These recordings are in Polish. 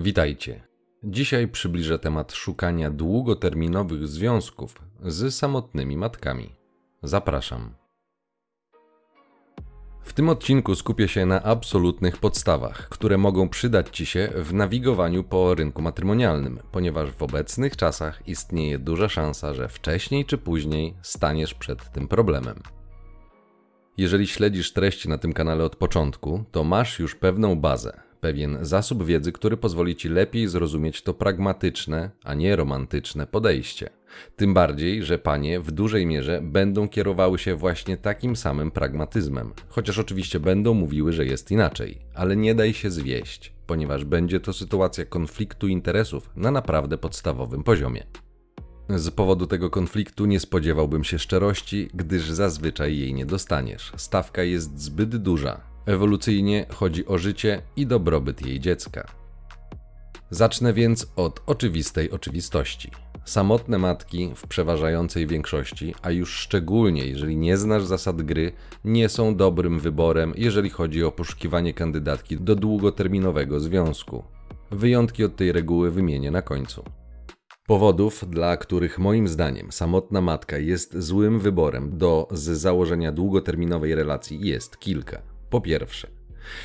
Witajcie. Dzisiaj przybliżę temat szukania długoterminowych związków z samotnymi matkami. Zapraszam. W tym odcinku skupię się na absolutnych podstawach, które mogą przydać Ci się w nawigowaniu po rynku matrymonialnym, ponieważ w obecnych czasach istnieje duża szansa, że wcześniej czy później staniesz przed tym problemem. Jeżeli śledzisz treści na tym kanale od początku, to masz już pewną bazę, pewien zasób wiedzy, który pozwoli Ci lepiej zrozumieć to pragmatyczne, a nie romantyczne podejście. Tym bardziej, że panie w dużej mierze będą kierowały się właśnie takim samym pragmatyzmem, chociaż oczywiście będą mówiły, że jest inaczej, ale nie daj się zwieść, ponieważ będzie to sytuacja konfliktu interesów na naprawdę podstawowym poziomie. Z powodu tego konfliktu nie spodziewałbym się szczerości, gdyż zazwyczaj jej nie dostaniesz. Stawka jest zbyt duża. Ewolucyjnie chodzi o życie i dobrobyt jej dziecka. Zacznę więc od oczywistej oczywistości. Samotne matki w przeważającej większości, a już szczególnie jeżeli nie znasz zasad gry, nie są dobrym wyborem, jeżeli chodzi o poszukiwanie kandydatki do długoterminowego związku. Wyjątki od tej reguły wymienię na końcu. Powodów, dla których moim zdaniem samotna matka jest złym wyborem do z założenia długoterminowej relacji jest kilka. Po pierwsze,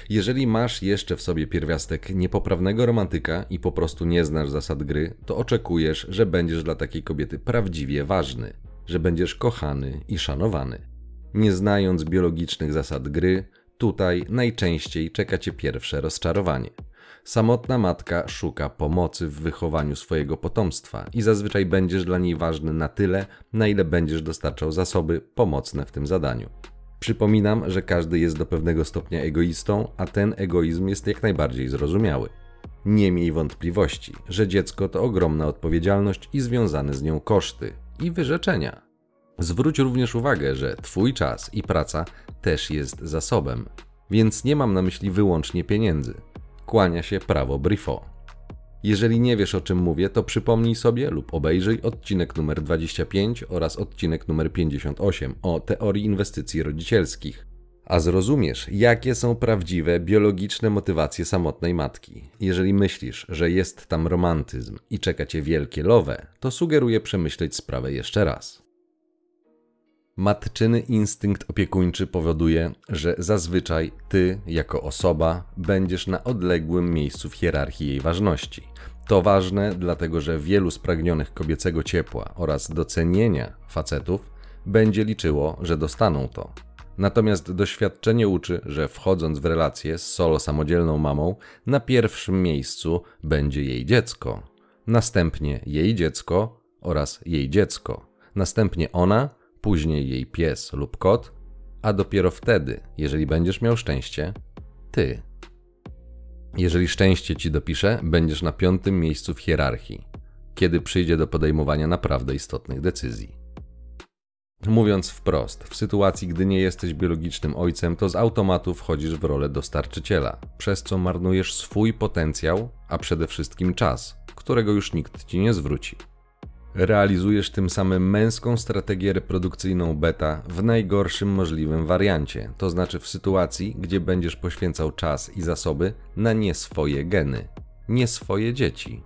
jeżeli masz jeszcze w sobie pierwiastek niepoprawnego romantyka i po prostu nie znasz zasad gry, to oczekujesz, że będziesz dla takiej kobiety prawdziwie ważny, że będziesz kochany i szanowany. Nie znając biologicznych zasad gry, tutaj najczęściej czeka cię pierwsze rozczarowanie. Samotna matka szuka pomocy w wychowaniu swojego potomstwa i zazwyczaj będziesz dla niej ważny na tyle, na ile będziesz dostarczał zasoby pomocne w tym zadaniu. Przypominam, że każdy jest do pewnego stopnia egoistą, a ten egoizm jest jak najbardziej zrozumiały. Nie miej wątpliwości, że dziecko to ogromna odpowiedzialność i związane z nią koszty i wyrzeczenia. Zwróć również uwagę, że Twój czas i praca też jest zasobem, więc nie mam na myśli wyłącznie pieniędzy. Kłania się prawo Brifo. Jeżeli nie wiesz o czym mówię, to przypomnij sobie lub obejrzyj odcinek numer 25 oraz odcinek numer 58 o teorii inwestycji rodzicielskich. A zrozumiesz, jakie są prawdziwe biologiczne motywacje samotnej matki. Jeżeli myślisz, że jest tam romantyzm i czeka cię wielkie lowe, to sugeruję przemyśleć sprawę jeszcze raz. Matczyny instynkt opiekuńczy powoduje, że zazwyczaj ty, jako osoba, będziesz na odległym miejscu w hierarchii jej ważności. To ważne, dlatego że wielu spragnionych kobiecego ciepła oraz docenienia facetów będzie liczyło, że dostaną to. Natomiast doświadczenie uczy, że wchodząc w relację z solo samodzielną mamą, na pierwszym miejscu będzie jej dziecko, następnie jej dziecko oraz jej dziecko, następnie ona, później jej pies lub kot, a dopiero wtedy, jeżeli będziesz miał szczęście, ty. Jeżeli szczęście ci dopisze, będziesz na piątym miejscu w hierarchii, kiedy przyjdzie do podejmowania naprawdę istotnych decyzji. Mówiąc wprost, w sytuacji, gdy nie jesteś biologicznym ojcem, to z automatu wchodzisz w rolę dostarczyciela, przez co marnujesz swój potencjał, a przede wszystkim czas, którego już nikt ci nie zwróci. Realizujesz tym samym męską strategię reprodukcyjną beta w najgorszym możliwym wariancie, to znaczy w sytuacji, gdzie będziesz poświęcał czas i zasoby na nie swoje geny, nie swoje dzieci.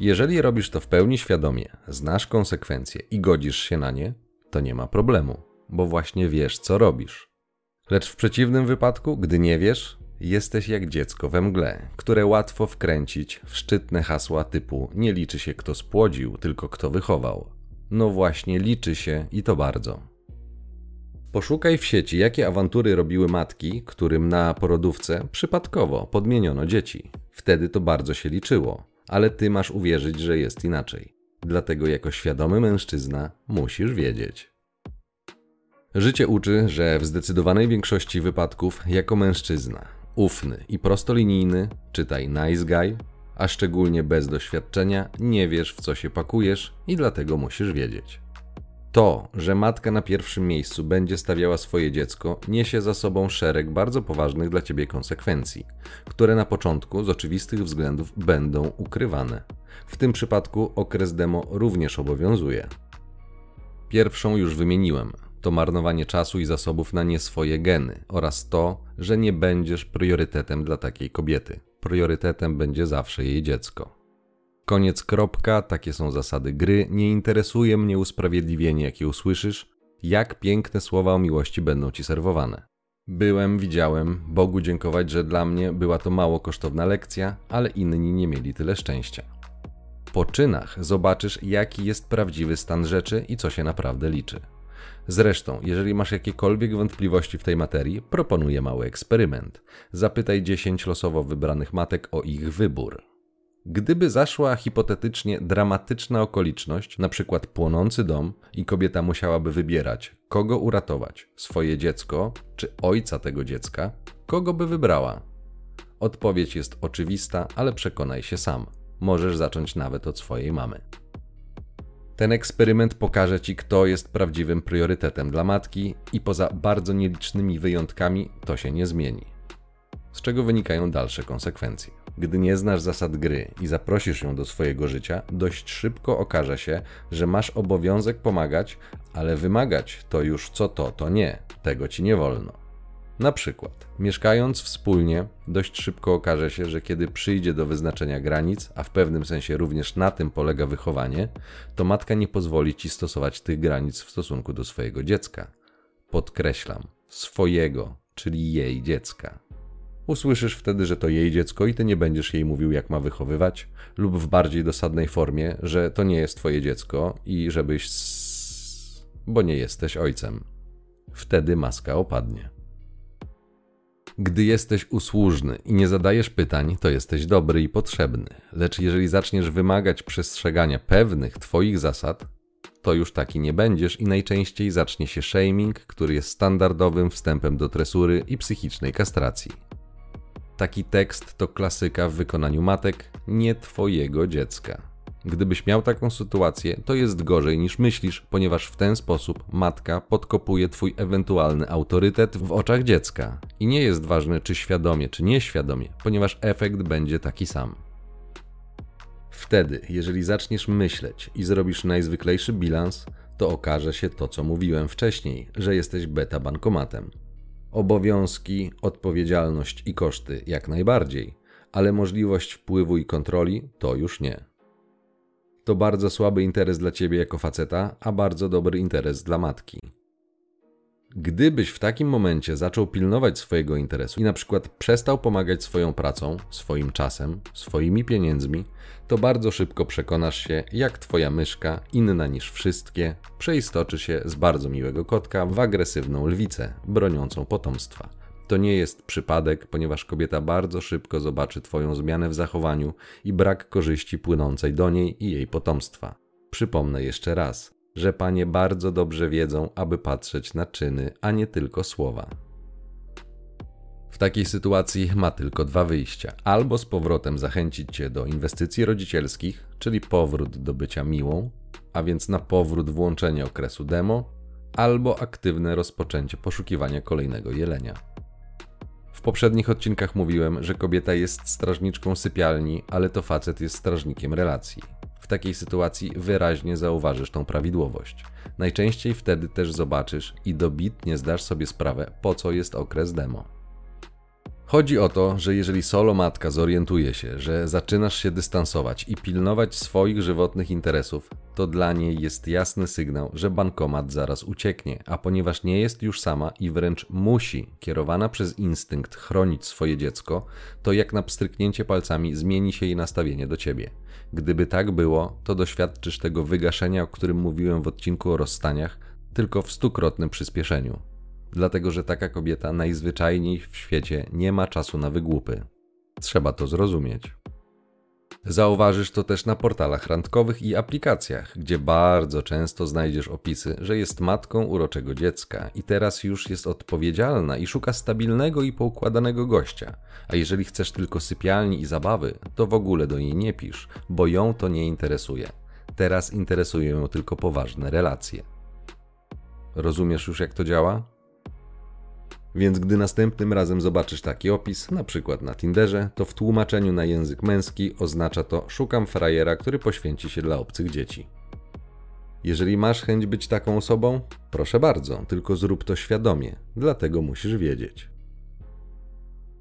Jeżeli robisz to w pełni świadomie, znasz konsekwencje i godzisz się na nie, to nie ma problemu, bo właśnie wiesz, co robisz. Lecz w przeciwnym wypadku, gdy nie wiesz, Jesteś jak dziecko we mgle, które łatwo wkręcić w szczytne hasła typu nie liczy się kto spłodził, tylko kto wychował. No właśnie liczy się i to bardzo. Poszukaj w sieci, jakie awantury robiły matki, którym na porodówce przypadkowo podmieniono dzieci. Wtedy to bardzo się liczyło, ale ty masz uwierzyć, że jest inaczej. Dlatego jako świadomy mężczyzna musisz wiedzieć. Życie uczy, że w zdecydowanej większości wypadków jako mężczyzna ufny i prostolinijny, czytaj nice guy, a szczególnie bez doświadczenia, nie wiesz w co się pakujesz i dlatego musisz wiedzieć. To, że matka na pierwszym miejscu będzie stawiała swoje dziecko, niesie za sobą szereg bardzo poważnych dla ciebie konsekwencji, które na początku z oczywistych względów będą ukrywane. W tym przypadku okres demo również obowiązuje. Pierwszą już wymieniłem, to marnowanie czasu i zasobów na nie swoje geny oraz to, że nie będziesz priorytetem dla takiej kobiety. priorytetem będzie zawsze jej dziecko. Koniec kropka, takie są zasady gry. Nie interesuje mnie usprawiedliwienie, jakie usłyszysz, jak piękne słowa o miłości będą ci serwowane. Byłem, widziałem, Bogu dziękować, że dla mnie była to mało kosztowna lekcja, ale inni nie mieli tyle szczęścia. Po czynach zobaczysz, jaki jest prawdziwy stan rzeczy i co się naprawdę liczy. Zresztą, jeżeli masz jakiekolwiek wątpliwości w tej materii, proponuję mały eksperyment. Zapytaj 10 losowo wybranych matek o ich wybór. Gdyby zaszła hipotetycznie dramatyczna okoliczność, na przykład płonący dom, i kobieta musiałaby wybierać, kogo uratować swoje dziecko czy ojca tego dziecka, kogo by wybrała? Odpowiedź jest oczywista, ale przekonaj się sam. Możesz zacząć nawet od swojej mamy. Ten eksperyment pokaże ci, kto jest prawdziwym priorytetem dla matki, i poza bardzo nielicznymi wyjątkami to się nie zmieni. Z czego wynikają dalsze konsekwencje. Gdy nie znasz zasad gry i zaprosisz ją do swojego życia, dość szybko okaże się, że masz obowiązek pomagać, ale wymagać to już co to, to nie. Tego ci nie wolno. Na przykład, mieszkając wspólnie, dość szybko okaże się, że kiedy przyjdzie do wyznaczenia granic, a w pewnym sensie również na tym polega wychowanie, to matka nie pozwoli ci stosować tych granic w stosunku do swojego dziecka. Podkreślam, swojego, czyli jej dziecka. Usłyszysz wtedy, że to jej dziecko i ty nie będziesz jej mówił, jak ma wychowywać, lub w bardziej dosadnej formie, że to nie jest twoje dziecko i żebyś. Bo nie jesteś ojcem. Wtedy maska opadnie. Gdy jesteś usłużny i nie zadajesz pytań, to jesteś dobry i potrzebny. Lecz jeżeli zaczniesz wymagać przestrzegania pewnych Twoich zasad, to już taki nie będziesz i najczęściej zacznie się shaming, który jest standardowym wstępem do tresury i psychicznej kastracji. Taki tekst to klasyka w wykonaniu matek, nie Twojego dziecka. Gdybyś miał taką sytuację, to jest gorzej niż myślisz, ponieważ w ten sposób matka podkopuje twój ewentualny autorytet w oczach dziecka. I nie jest ważne, czy świadomie, czy nieświadomie, ponieważ efekt będzie taki sam. Wtedy, jeżeli zaczniesz myśleć i zrobisz najzwyklejszy bilans, to okaże się to, co mówiłem wcześniej, że jesteś beta bankomatem. Obowiązki, odpowiedzialność i koszty jak najbardziej, ale możliwość wpływu i kontroli to już nie to bardzo słaby interes dla ciebie jako faceta, a bardzo dobry interes dla matki. Gdybyś w takim momencie zaczął pilnować swojego interesu i na przykład przestał pomagać swoją pracą, swoim czasem, swoimi pieniędzmi, to bardzo szybko przekonasz się, jak twoja myszka, inna niż wszystkie, przeistoczy się z bardzo miłego kotka w agresywną lwicę, broniącą potomstwa. To nie jest przypadek, ponieważ kobieta bardzo szybko zobaczy Twoją zmianę w zachowaniu i brak korzyści płynącej do niej i jej potomstwa. Przypomnę jeszcze raz, że panie bardzo dobrze wiedzą, aby patrzeć na czyny, a nie tylko słowa. W takiej sytuacji ma tylko dwa wyjścia: albo z powrotem zachęcić cię do inwestycji rodzicielskich, czyli powrót do bycia miłą, a więc na powrót włączenie okresu demo, albo aktywne rozpoczęcie poszukiwania kolejnego jelenia. W poprzednich odcinkach mówiłem, że kobieta jest strażniczką sypialni, ale to facet jest strażnikiem relacji. W takiej sytuacji wyraźnie zauważysz tą prawidłowość. Najczęściej wtedy też zobaczysz i dobitnie zdasz sobie sprawę, po co jest okres demo. Chodzi o to, że jeżeli solo matka zorientuje się, że zaczynasz się dystansować i pilnować swoich żywotnych interesów, to dla niej jest jasny sygnał, że bankomat zaraz ucieknie, a ponieważ nie jest już sama i wręcz musi, kierowana przez instynkt, chronić swoje dziecko, to jak na pstryknięcie palcami zmieni się jej nastawienie do ciebie. Gdyby tak było, to doświadczysz tego wygaszenia, o którym mówiłem w odcinku o rozstaniach, tylko w stukrotnym przyspieszeniu dlatego że taka kobieta najzwyczajniej w świecie nie ma czasu na wygłupy. Trzeba to zrozumieć. Zauważysz to też na portalach randkowych i aplikacjach, gdzie bardzo często znajdziesz opisy, że jest matką uroczego dziecka i teraz już jest odpowiedzialna i szuka stabilnego i poukładanego gościa. A jeżeli chcesz tylko sypialni i zabawy, to w ogóle do niej nie pisz, bo ją to nie interesuje. Teraz interesują ją tylko poważne relacje. Rozumiesz już jak to działa? Więc gdy następnym razem zobaczysz taki opis, na przykład na Tinderze, to w tłumaczeniu na język męski oznacza to szukam frajera, który poświęci się dla obcych dzieci. Jeżeli masz chęć być taką osobą, proszę bardzo, tylko zrób to świadomie, dlatego musisz wiedzieć.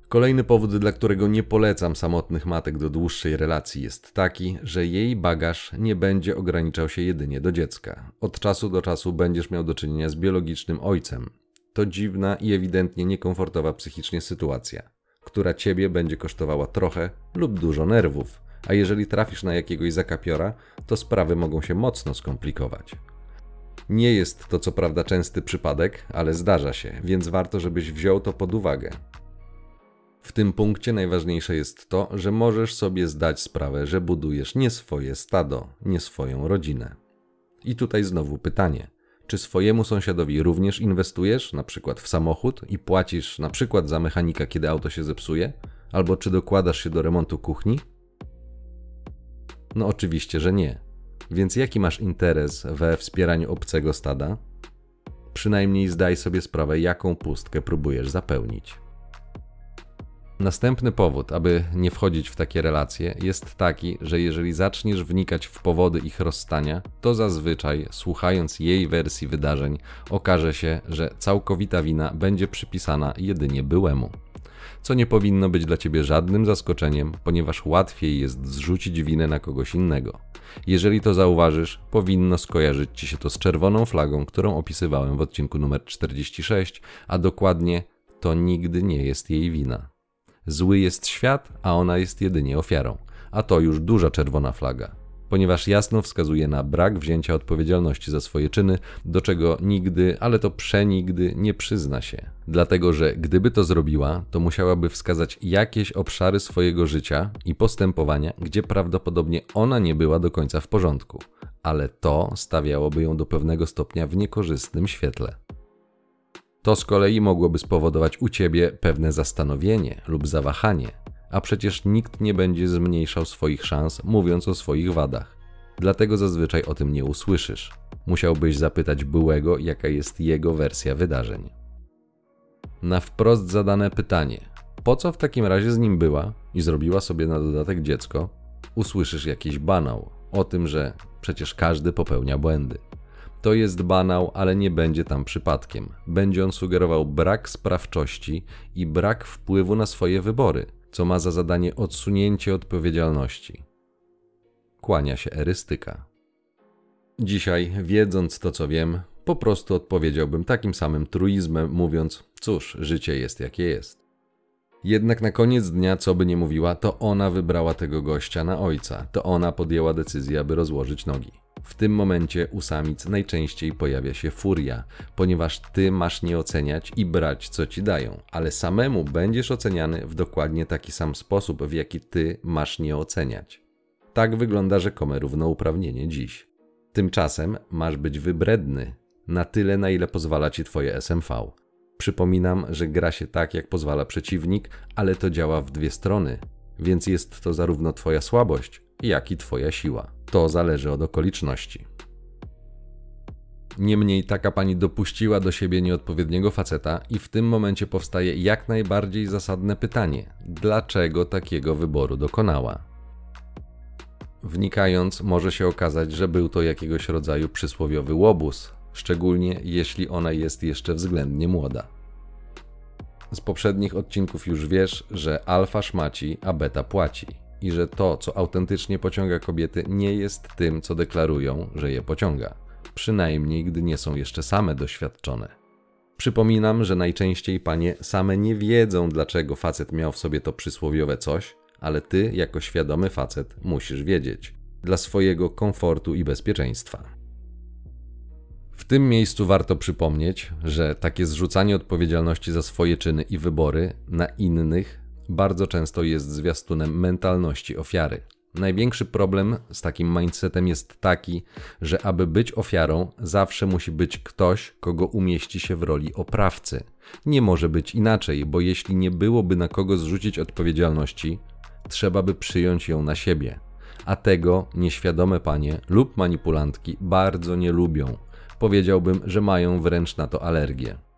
Kolejny powód, dla którego nie polecam samotnych matek do dłuższej relacji, jest taki, że jej bagaż nie będzie ograniczał się jedynie do dziecka. Od czasu do czasu będziesz miał do czynienia z biologicznym ojcem. To dziwna i ewidentnie niekomfortowa psychicznie sytuacja, która ciebie będzie kosztowała trochę lub dużo nerwów, a jeżeli trafisz na jakiegoś zakapiora, to sprawy mogą się mocno skomplikować. Nie jest to co prawda częsty przypadek, ale zdarza się, więc warto, żebyś wziął to pod uwagę. W tym punkcie najważniejsze jest to, że możesz sobie zdać sprawę, że budujesz nie swoje stado, nie swoją rodzinę. I tutaj znowu pytanie: czy swojemu sąsiadowi również inwestujesz, na przykład w samochód i płacisz na przykład za mechanika, kiedy auto się zepsuje? Albo czy dokładasz się do remontu kuchni? No oczywiście, że nie. Więc jaki masz interes we wspieraniu obcego stada? Przynajmniej zdaj sobie sprawę, jaką pustkę próbujesz zapełnić. Następny powód, aby nie wchodzić w takie relacje, jest taki, że jeżeli zaczniesz wnikać w powody ich rozstania, to zazwyczaj, słuchając jej wersji wydarzeń, okaże się, że całkowita wina będzie przypisana jedynie byłemu. Co nie powinno być dla ciebie żadnym zaskoczeniem, ponieważ łatwiej jest zrzucić winę na kogoś innego. Jeżeli to zauważysz, powinno skojarzyć ci się to z czerwoną flagą, którą opisywałem w odcinku numer 46, a dokładnie to nigdy nie jest jej wina. Zły jest świat, a ona jest jedynie ofiarą. A to już duża czerwona flaga, ponieważ jasno wskazuje na brak wzięcia odpowiedzialności za swoje czyny, do czego nigdy, ale to przenigdy nie przyzna się. Dlatego, że gdyby to zrobiła, to musiałaby wskazać jakieś obszary swojego życia i postępowania, gdzie prawdopodobnie ona nie była do końca w porządku, ale to stawiałoby ją do pewnego stopnia w niekorzystnym świetle. To z kolei mogłoby spowodować u ciebie pewne zastanowienie lub zawahanie, a przecież nikt nie będzie zmniejszał swoich szans, mówiąc o swoich wadach. Dlatego zazwyczaj o tym nie usłyszysz. Musiałbyś zapytać byłego, jaka jest jego wersja wydarzeń. Na wprost zadane pytanie: po co w takim razie z nim była i zrobiła sobie na dodatek dziecko? Usłyszysz jakiś banał o tym, że przecież każdy popełnia błędy. To jest banał, ale nie będzie tam przypadkiem. Będzie on sugerował brak sprawczości i brak wpływu na swoje wybory, co ma za zadanie odsunięcie odpowiedzialności. Kłania się erystyka. Dzisiaj, wiedząc to, co wiem, po prostu odpowiedziałbym takim samym truizmem, mówiąc: Cóż, życie jest jakie jest. Jednak na koniec dnia, co by nie mówiła, to ona wybrała tego gościa na ojca, to ona podjęła decyzję, aby rozłożyć nogi. W tym momencie u samic najczęściej pojawia się furia, ponieważ ty masz nie oceniać i brać co ci dają, ale samemu będziesz oceniany w dokładnie taki sam sposób, w jaki ty masz nie oceniać. Tak wygląda rzekome równouprawnienie dziś. Tymczasem masz być wybredny na tyle, na ile pozwala ci twoje SMV. Przypominam, że gra się tak, jak pozwala przeciwnik, ale to działa w dwie strony, więc jest to zarówno twoja słabość, jak i twoja siła. To zależy od okoliczności. Niemniej taka pani dopuściła do siebie nieodpowiedniego faceta, i w tym momencie powstaje jak najbardziej zasadne pytanie: dlaczego takiego wyboru dokonała? Wnikając, może się okazać, że był to jakiegoś rodzaju przysłowiowy łobuz, szczególnie jeśli ona jest jeszcze względnie młoda. Z poprzednich odcinków już wiesz, że alfa szmaci, a beta płaci i że to, co autentycznie pociąga kobiety, nie jest tym, co deklarują, że je pociąga, przynajmniej gdy nie są jeszcze same doświadczone. Przypominam, że najczęściej panie same nie wiedzą, dlaczego facet miał w sobie to przysłowiowe coś, ale ty, jako świadomy facet, musisz wiedzieć dla swojego komfortu i bezpieczeństwa. W tym miejscu warto przypomnieć, że takie zrzucanie odpowiedzialności za swoje czyny i wybory na innych bardzo często jest zwiastunem mentalności ofiary. Największy problem z takim mindsetem jest taki, że aby być ofiarą, zawsze musi być ktoś, kogo umieści się w roli oprawcy. Nie może być inaczej, bo jeśli nie byłoby na kogo zrzucić odpowiedzialności, trzeba by przyjąć ją na siebie. A tego nieświadome panie lub manipulantki bardzo nie lubią. Powiedziałbym, że mają wręcz na to alergię.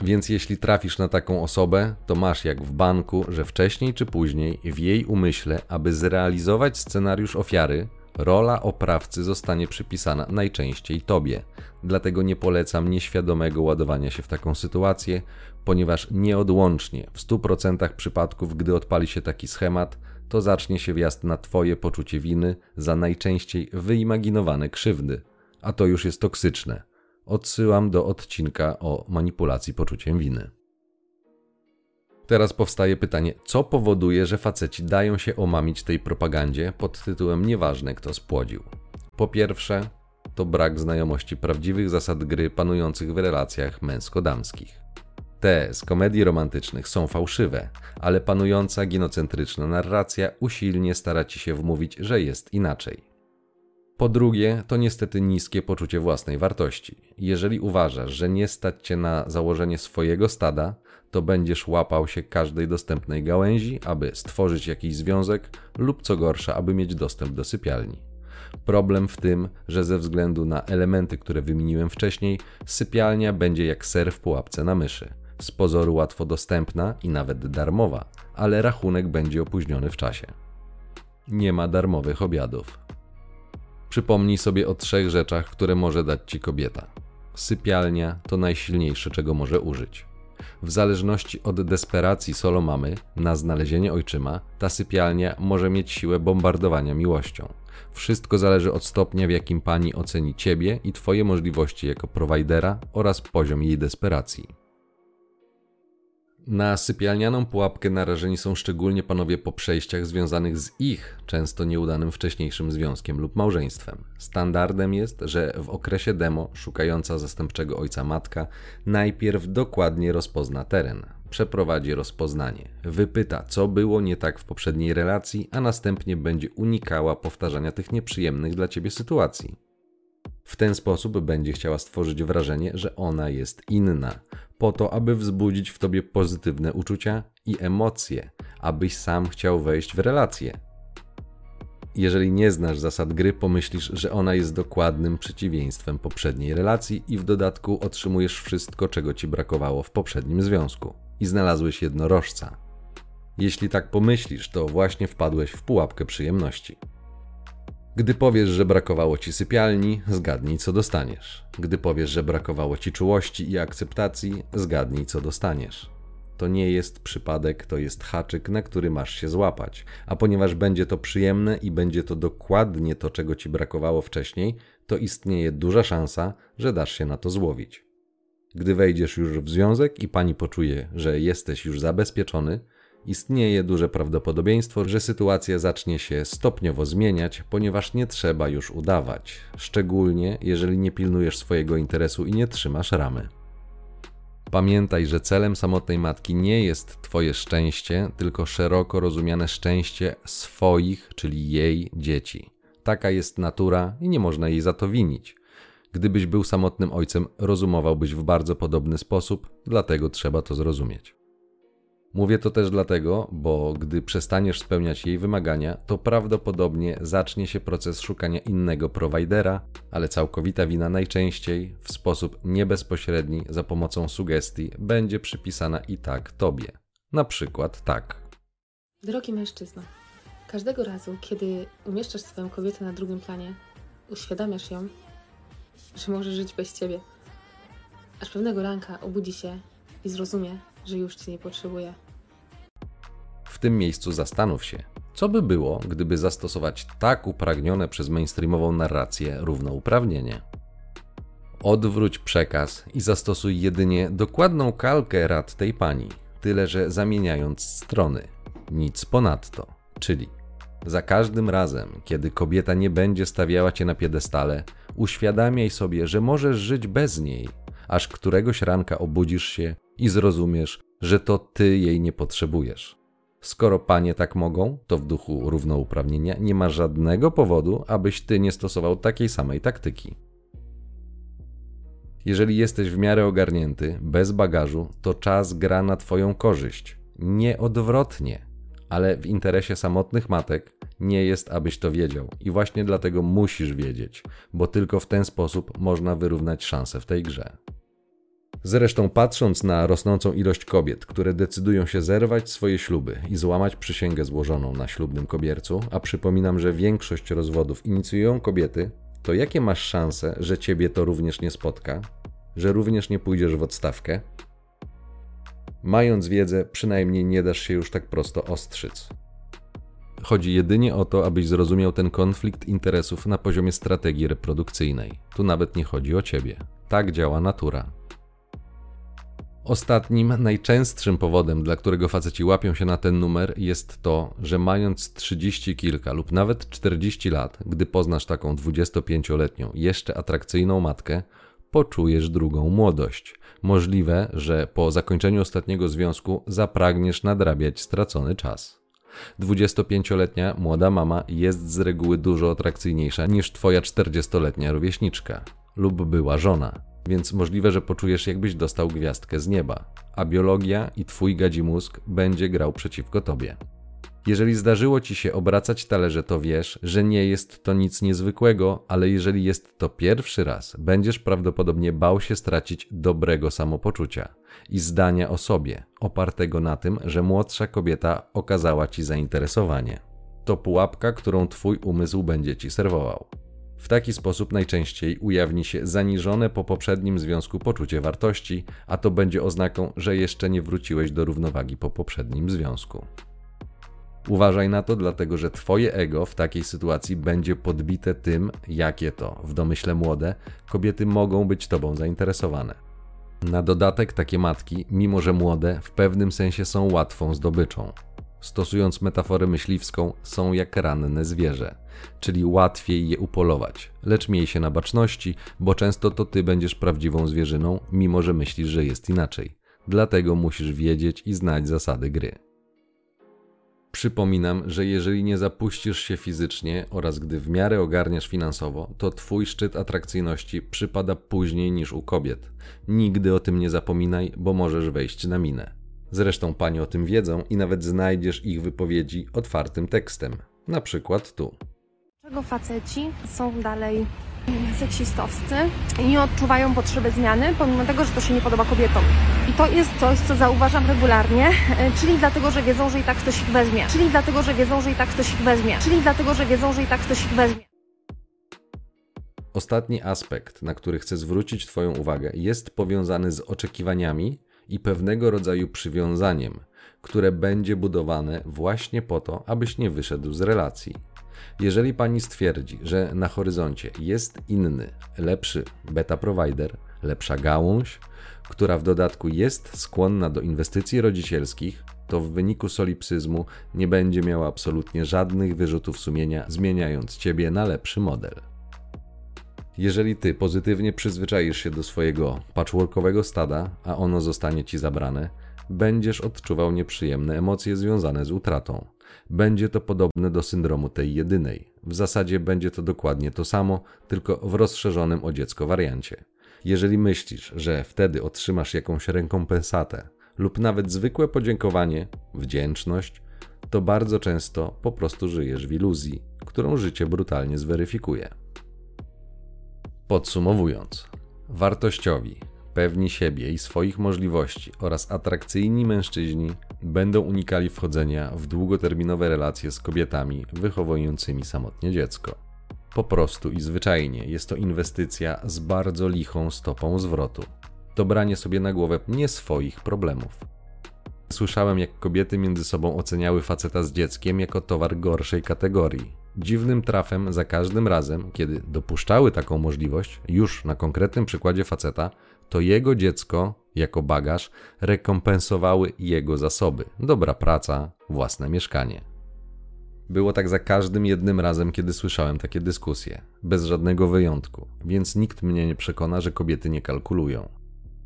Więc jeśli trafisz na taką osobę, to masz jak w banku, że wcześniej czy później w jej umyśle, aby zrealizować scenariusz ofiary, Rola oprawcy zostanie przypisana najczęściej tobie, dlatego nie polecam nieświadomego ładowania się w taką sytuację, ponieważ nieodłącznie w 100% przypadków, gdy odpali się taki schemat, to zacznie się wjazd na twoje poczucie winy za najczęściej wyimaginowane krzywdy, a to już jest toksyczne. Odsyłam do odcinka o manipulacji poczuciem winy. Teraz powstaje pytanie, co powoduje, że faceci dają się omamić tej propagandzie pod tytułem nieważne kto spłodził. Po pierwsze, to brak znajomości prawdziwych zasad gry panujących w relacjach męsko-damskich. Te z komedii romantycznych są fałszywe, ale panująca ginocentryczna narracja usilnie stara ci się wmówić, że jest inaczej. Po drugie, to niestety niskie poczucie własnej wartości. Jeżeli uważasz, że nie stać cię na założenie swojego stada, to będziesz łapał się każdej dostępnej gałęzi, aby stworzyć jakiś związek lub co gorsza, aby mieć dostęp do sypialni. Problem w tym, że ze względu na elementy, które wymieniłem wcześniej, sypialnia będzie jak ser w pułapce na myszy. Z pozoru łatwo dostępna i nawet darmowa, ale rachunek będzie opóźniony w czasie. Nie ma darmowych obiadów. Przypomnij sobie o trzech rzeczach, które może dać ci kobieta. Sypialnia to najsilniejsze, czego może użyć. W zależności od desperacji solo mamy na znalezienie ojczyma, ta sypialnia może mieć siłę bombardowania miłością. Wszystko zależy od stopnia, w jakim pani oceni ciebie i twoje możliwości jako prowajdera oraz poziom jej desperacji. Na sypialnianą pułapkę narażeni są szczególnie panowie po przejściach związanych z ich, często nieudanym wcześniejszym związkiem lub małżeństwem. Standardem jest, że w okresie demo szukająca zastępczego ojca matka najpierw dokładnie rozpozna teren, przeprowadzi rozpoznanie, wypyta, co było nie tak w poprzedniej relacji, a następnie będzie unikała powtarzania tych nieprzyjemnych dla ciebie sytuacji. W ten sposób będzie chciała stworzyć wrażenie, że ona jest inna, po to, aby wzbudzić w tobie pozytywne uczucia i emocje, abyś sam chciał wejść w relację. Jeżeli nie znasz zasad gry, pomyślisz, że ona jest dokładnym przeciwieństwem poprzedniej relacji i w dodatku otrzymujesz wszystko, czego ci brakowało w poprzednim związku. I znalazłeś jednorożca. Jeśli tak pomyślisz, to właśnie wpadłeś w pułapkę przyjemności. Gdy powiesz, że brakowało ci sypialni, zgadnij co dostaniesz. Gdy powiesz, że brakowało ci czułości i akceptacji, zgadnij co dostaniesz. To nie jest przypadek, to jest haczyk, na który masz się złapać. A ponieważ będzie to przyjemne i będzie to dokładnie to, czego ci brakowało wcześniej, to istnieje duża szansa, że dasz się na to złowić. Gdy wejdziesz już w związek i pani poczuje, że jesteś już zabezpieczony, istnieje duże prawdopodobieństwo, że sytuacja zacznie się stopniowo zmieniać, ponieważ nie trzeba już udawać, szczególnie jeżeli nie pilnujesz swojego interesu i nie trzymasz ramy. Pamiętaj, że celem samotnej matki nie jest Twoje szczęście, tylko szeroko rozumiane szczęście swoich, czyli jej dzieci. Taka jest natura i nie można jej za to winić. Gdybyś był samotnym ojcem, rozumowałbyś w bardzo podobny sposób, dlatego trzeba to zrozumieć. Mówię to też dlatego, bo gdy przestaniesz spełniać jej wymagania, to prawdopodobnie zacznie się proces szukania innego prowajdera, ale całkowita wina najczęściej w sposób niebezpośredni za pomocą sugestii będzie przypisana i tak tobie. Na przykład tak. Drogi mężczyzno, każdego razu, kiedy umieszczasz swoją kobietę na drugim planie, uświadamiasz ją, że może żyć bez ciebie. Aż pewnego ranka obudzi się i zrozumie, że już cię nie potrzebuje. W tym miejscu zastanów się, co by było, gdyby zastosować tak upragnione przez mainstreamową narrację równouprawnienie. Odwróć przekaz i zastosuj jedynie dokładną kalkę rad tej pani, tyle że zamieniając strony. Nic ponadto. Czyli za każdym razem, kiedy kobieta nie będzie stawiała cię na piedestale, uświadamiaj sobie, że możesz żyć bez niej, aż któregoś ranka obudzisz się i zrozumiesz, że to ty jej nie potrzebujesz. Skoro panie tak mogą, to w duchu równouprawnienia nie ma żadnego powodu, abyś ty nie stosował takiej samej taktyki. Jeżeli jesteś w miarę ogarnięty, bez bagażu, to czas gra na twoją korzyść. Nie odwrotnie, ale w interesie samotnych matek nie jest, abyś to wiedział. I właśnie dlatego musisz wiedzieć, bo tylko w ten sposób można wyrównać szanse w tej grze. Zresztą patrząc na rosnącą ilość kobiet, które decydują się zerwać swoje śluby i złamać przysięgę złożoną na ślubnym kobiercu, a przypominam, że większość rozwodów inicjują kobiety, to jakie masz szanse, że ciebie to również nie spotka? Że również nie pójdziesz w odstawkę? Mając wiedzę, przynajmniej nie dasz się już tak prosto ostrzyc. Chodzi jedynie o to, abyś zrozumiał ten konflikt interesów na poziomie strategii reprodukcyjnej. Tu nawet nie chodzi o ciebie. Tak działa natura. Ostatnim, najczęstszym powodem, dla którego faceci łapią się na ten numer, jest to, że mając 30 kilka lub nawet 40 lat, gdy poznasz taką 25-letnią, jeszcze atrakcyjną matkę, poczujesz drugą młodość. Możliwe, że po zakończeniu ostatniego związku zapragniesz nadrabiać stracony czas. 25-letnia młoda mama jest z reguły dużo atrakcyjniejsza niż twoja 40-letnia rówieśniczka lub była żona więc możliwe, że poczujesz, jakbyś dostał gwiazdkę z nieba, a biologia i twój gadzi mózg będzie grał przeciwko tobie. Jeżeli zdarzyło ci się obracać talerze, to wiesz, że nie jest to nic niezwykłego, ale jeżeli jest to pierwszy raz, będziesz prawdopodobnie bał się stracić dobrego samopoczucia i zdania o sobie, opartego na tym, że młodsza kobieta okazała ci zainteresowanie. To pułapka, którą twój umysł będzie ci serwował. W taki sposób najczęściej ujawni się zaniżone po poprzednim związku poczucie wartości, a to będzie oznaką, że jeszcze nie wróciłeś do równowagi po poprzednim związku. Uważaj na to, dlatego że Twoje ego w takiej sytuacji będzie podbite tym, jakie to, w domyśle młode, kobiety mogą być Tobą zainteresowane. Na dodatek takie matki, mimo że młode, w pewnym sensie są łatwą zdobyczą stosując metaforę myśliwską, są jak ranne zwierzę, czyli łatwiej je upolować, lecz miej się na baczności, bo często to ty będziesz prawdziwą zwierzyną, mimo że myślisz, że jest inaczej. Dlatego musisz wiedzieć i znać zasady gry. Przypominam, że jeżeli nie zapuścisz się fizycznie oraz gdy w miarę ogarniasz finansowo, to twój szczyt atrakcyjności przypada później niż u kobiet. Nigdy o tym nie zapominaj, bo możesz wejść na minę. Zresztą panie o tym wiedzą i nawet znajdziesz ich wypowiedzi otwartym tekstem. Na przykład tu. Dlaczego faceci są dalej seksistowscy i nie odczuwają potrzeby zmiany, pomimo tego, że to się nie podoba kobietom. I to jest coś, co zauważam regularnie, e, czyli dlatego, że wiedzą, że i tak ktoś ich weźmie. Czyli dlatego, że wiedzą, że i tak ktoś ich weźmie. Czyli dlatego, że wiedzą, że i tak ktoś ich weźmie. Ostatni aspekt, na który chcę zwrócić Twoją uwagę, jest powiązany z oczekiwaniami i pewnego rodzaju przywiązaniem, które będzie budowane właśnie po to, abyś nie wyszedł z relacji. Jeżeli pani stwierdzi, że na horyzoncie jest inny, lepszy beta provider, lepsza gałąź, która w dodatku jest skłonna do inwestycji rodzicielskich, to w wyniku solipsyzmu nie będzie miała absolutnie żadnych wyrzutów sumienia, zmieniając ciebie na lepszy model. Jeżeli ty pozytywnie przyzwyczaisz się do swojego patchworkowego stada, a ono zostanie ci zabrane, będziesz odczuwał nieprzyjemne emocje związane z utratą. Będzie to podobne do syndromu tej jedynej. W zasadzie będzie to dokładnie to samo, tylko w rozszerzonym o dziecko wariancie. Jeżeli myślisz, że wtedy otrzymasz jakąś rekompensatę lub nawet zwykłe podziękowanie, wdzięczność, to bardzo często po prostu żyjesz w iluzji, którą życie brutalnie zweryfikuje. Podsumowując, wartościowi, pewni siebie i swoich możliwości oraz atrakcyjni mężczyźni będą unikali wchodzenia w długoterminowe relacje z kobietami wychowującymi samotnie dziecko. Po prostu i zwyczajnie jest to inwestycja z bardzo lichą stopą zwrotu. To branie sobie na głowę nie swoich problemów. Słyszałem, jak kobiety między sobą oceniały faceta z dzieckiem jako towar gorszej kategorii dziwnym trafem za każdym razem, kiedy dopuszczały taką możliwość, już na konkretnym przykładzie faceta, to jego dziecko, jako bagaż, rekompensowały jego zasoby, dobra praca, własne mieszkanie. Było tak za każdym jednym razem, kiedy słyszałem takie dyskusje, bez żadnego wyjątku, więc nikt mnie nie przekona, że kobiety nie kalkulują.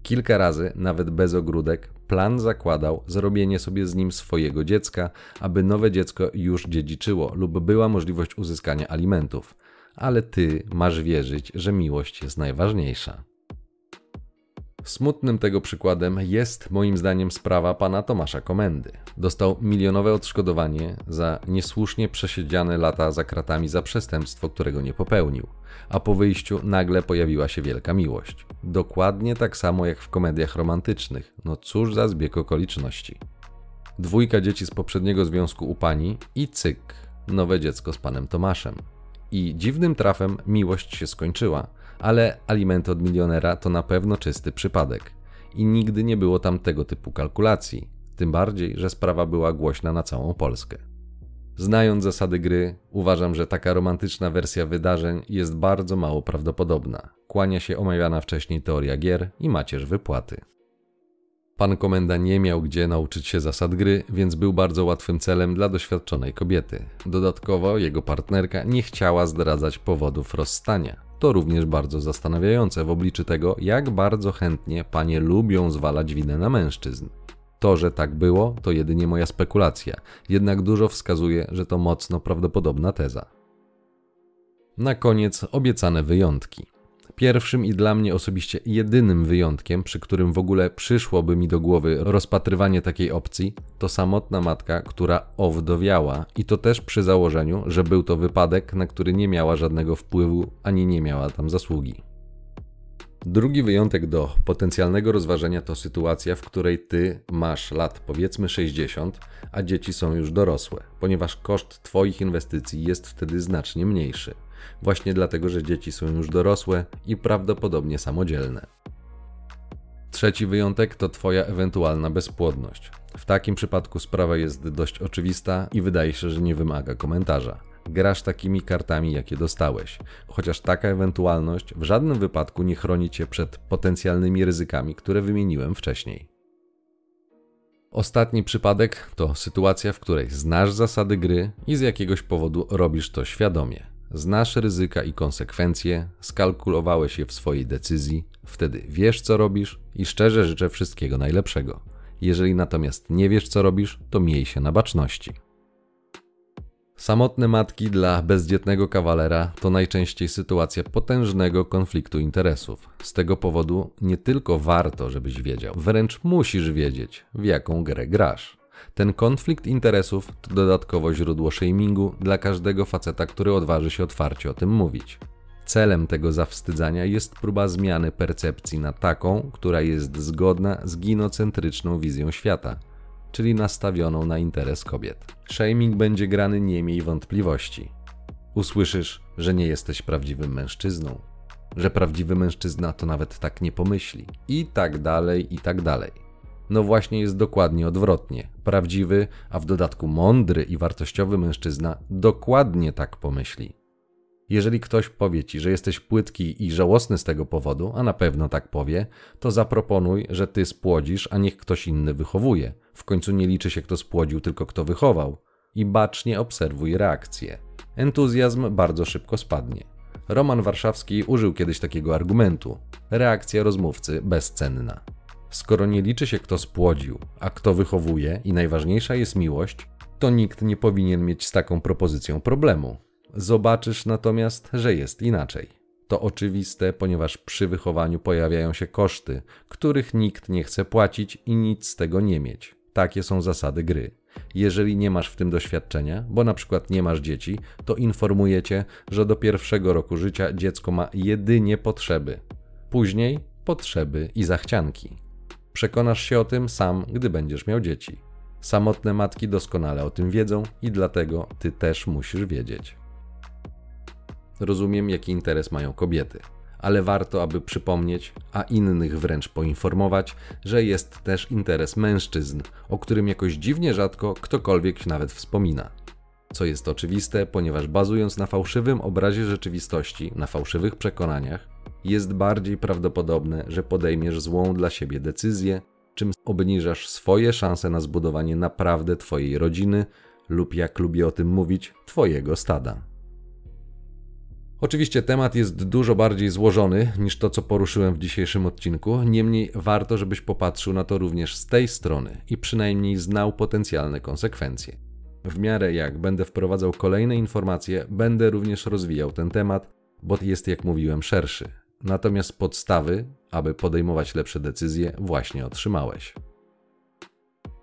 Kilka razy, nawet bez ogródek, plan zakładał zrobienie sobie z nim swojego dziecka, aby nowe dziecko już dziedziczyło lub była możliwość uzyskania alimentów. Ale ty masz wierzyć, że miłość jest najważniejsza. Smutnym tego przykładem jest moim zdaniem sprawa pana Tomasza Komendy. Dostał milionowe odszkodowanie za niesłusznie przesiedziane lata za kratami za przestępstwo, którego nie popełnił, a po wyjściu nagle pojawiła się wielka miłość. Dokładnie tak samo jak w komediach romantycznych. No cóż za zbieg okoliczności. Dwójka dzieci z poprzedniego związku u pani i cyk, nowe dziecko z panem Tomaszem. I dziwnym trafem miłość się skończyła, ale alimenty od milionera to na pewno czysty przypadek. I nigdy nie było tam tego typu kalkulacji, tym bardziej, że sprawa była głośna na całą Polskę. Znając zasady gry, uważam, że taka romantyczna wersja wydarzeń jest bardzo mało prawdopodobna. Kłania się omawiana wcześniej teoria gier i macierz wypłaty. Pan komenda nie miał gdzie nauczyć się zasad gry, więc był bardzo łatwym celem dla doświadczonej kobiety. Dodatkowo jego partnerka nie chciała zdradzać powodów rozstania. To również bardzo zastanawiające w obliczu tego, jak bardzo chętnie panie lubią zwalać winę na mężczyzn. To, że tak było, to jedynie moja spekulacja, jednak dużo wskazuje, że to mocno prawdopodobna teza. Na koniec obiecane wyjątki. Pierwszym i dla mnie osobiście jedynym wyjątkiem, przy którym w ogóle przyszłoby mi do głowy rozpatrywanie takiej opcji, to samotna matka, która owdowiała i to też przy założeniu, że był to wypadek, na który nie miała żadnego wpływu ani nie miała tam zasługi. Drugi wyjątek do potencjalnego rozważenia to sytuacja, w której ty masz lat powiedzmy 60, a dzieci są już dorosłe, ponieważ koszt twoich inwestycji jest wtedy znacznie mniejszy właśnie dlatego, że dzieci są już dorosłe i prawdopodobnie samodzielne. Trzeci wyjątek to Twoja ewentualna bezpłodność. W takim przypadku sprawa jest dość oczywista i wydaje się, że nie wymaga komentarza. Grasz takimi kartami, jakie dostałeś, chociaż taka ewentualność w żadnym wypadku nie chroni Cię przed potencjalnymi ryzykami, które wymieniłem wcześniej. Ostatni przypadek to sytuacja, w której znasz zasady gry i z jakiegoś powodu robisz to świadomie. Znasz ryzyka i konsekwencje, skalkulowałeś je w swojej decyzji, wtedy wiesz co robisz i szczerze życzę wszystkiego najlepszego. Jeżeli natomiast nie wiesz co robisz, to miej się na baczności. Samotne matki dla bezdzietnego kawalera to najczęściej sytuacja potężnego konfliktu interesów. Z tego powodu nie tylko warto, żebyś wiedział, wręcz musisz wiedzieć, w jaką grę grasz. Ten konflikt interesów to dodatkowo źródło shamingu dla każdego faceta, który odważy się otwarcie o tym mówić. Celem tego zawstydzania jest próba zmiany percepcji na taką, która jest zgodna z ginocentryczną wizją świata, czyli nastawioną na interes kobiet. Shaming będzie grany nie miej wątpliwości. Usłyszysz, że nie jesteś prawdziwym mężczyzną, że prawdziwy mężczyzna to nawet tak nie pomyśli, i tak dalej, i tak dalej. No właśnie jest dokładnie odwrotnie. Prawdziwy, a w dodatku mądry i wartościowy mężczyzna dokładnie tak pomyśli. Jeżeli ktoś powie ci, że jesteś płytki i żałosny z tego powodu, a na pewno tak powie, to zaproponuj, że ty spłodzisz, a niech ktoś inny wychowuje. W końcu nie liczy się kto spłodził, tylko kto wychował. I bacznie obserwuj reakcję. Entuzjazm bardzo szybko spadnie. Roman Warszawski użył kiedyś takiego argumentu. Reakcja rozmówcy bezcenna. Skoro nie liczy się kto spłodził, a kto wychowuje i najważniejsza jest miłość, to nikt nie powinien mieć z taką propozycją problemu. Zobaczysz natomiast, że jest inaczej. To oczywiste, ponieważ przy wychowaniu pojawiają się koszty, których nikt nie chce płacić i nic z tego nie mieć. Takie są zasady gry. Jeżeli nie masz w tym doświadczenia, bo na przykład nie masz dzieci, to informuję cię, że do pierwszego roku życia dziecko ma jedynie potrzeby. Później potrzeby i zachcianki. Przekonasz się o tym sam, gdy będziesz miał dzieci. Samotne matki doskonale o tym wiedzą i dlatego ty też musisz wiedzieć. Rozumiem, jaki interes mają kobiety, ale warto, aby przypomnieć, a innych wręcz poinformować, że jest też interes mężczyzn, o którym jakoś dziwnie rzadko ktokolwiek nawet wspomina. Co jest oczywiste, ponieważ bazując na fałszywym obrazie rzeczywistości, na fałszywych przekonaniach, jest bardziej prawdopodobne, że podejmiesz złą dla siebie decyzję, czym obniżasz swoje szanse na zbudowanie naprawdę Twojej rodziny lub, jak lubię o tym mówić, Twojego stada. Oczywiście temat jest dużo bardziej złożony niż to, co poruszyłem w dzisiejszym odcinku, niemniej warto, żebyś popatrzył na to również z tej strony i przynajmniej znał potencjalne konsekwencje. W miarę jak będę wprowadzał kolejne informacje, będę również rozwijał ten temat, bo jest, jak mówiłem, szerszy. Natomiast podstawy, aby podejmować lepsze decyzje, właśnie otrzymałeś.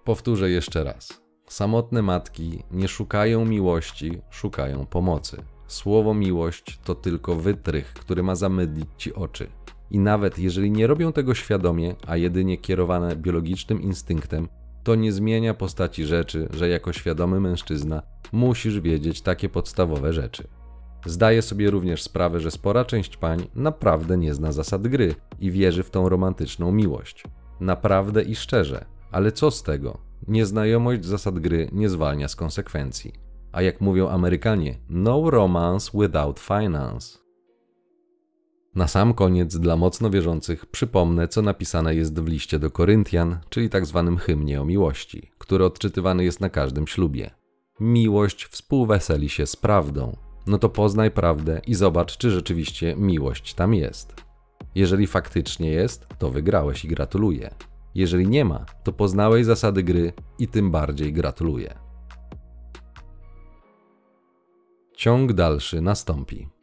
Powtórzę jeszcze raz. Samotne matki nie szukają miłości, szukają pomocy. Słowo miłość to tylko wytrych, który ma zamydlić ci oczy. I nawet jeżeli nie robią tego świadomie, a jedynie kierowane biologicznym instynktem, to nie zmienia postaci rzeczy, że jako świadomy mężczyzna musisz wiedzieć takie podstawowe rzeczy. Zdaję sobie również sprawę, że spora część pań naprawdę nie zna zasad gry i wierzy w tą romantyczną miłość. Naprawdę i szczerze, ale co z tego? Nieznajomość zasad gry nie zwalnia z konsekwencji. A jak mówią Amerykanie, no romance without finance. Na sam koniec dla mocno wierzących przypomnę, co napisane jest w liście do Koryntian, czyli tak zwanym hymnie o miłości, który odczytywany jest na każdym ślubie. Miłość współweseli się z prawdą. No to poznaj prawdę i zobacz, czy rzeczywiście miłość tam jest. Jeżeli faktycznie jest, to wygrałeś i gratuluję. Jeżeli nie ma, to poznałeś zasady gry i tym bardziej gratuluję. Ciąg dalszy nastąpi.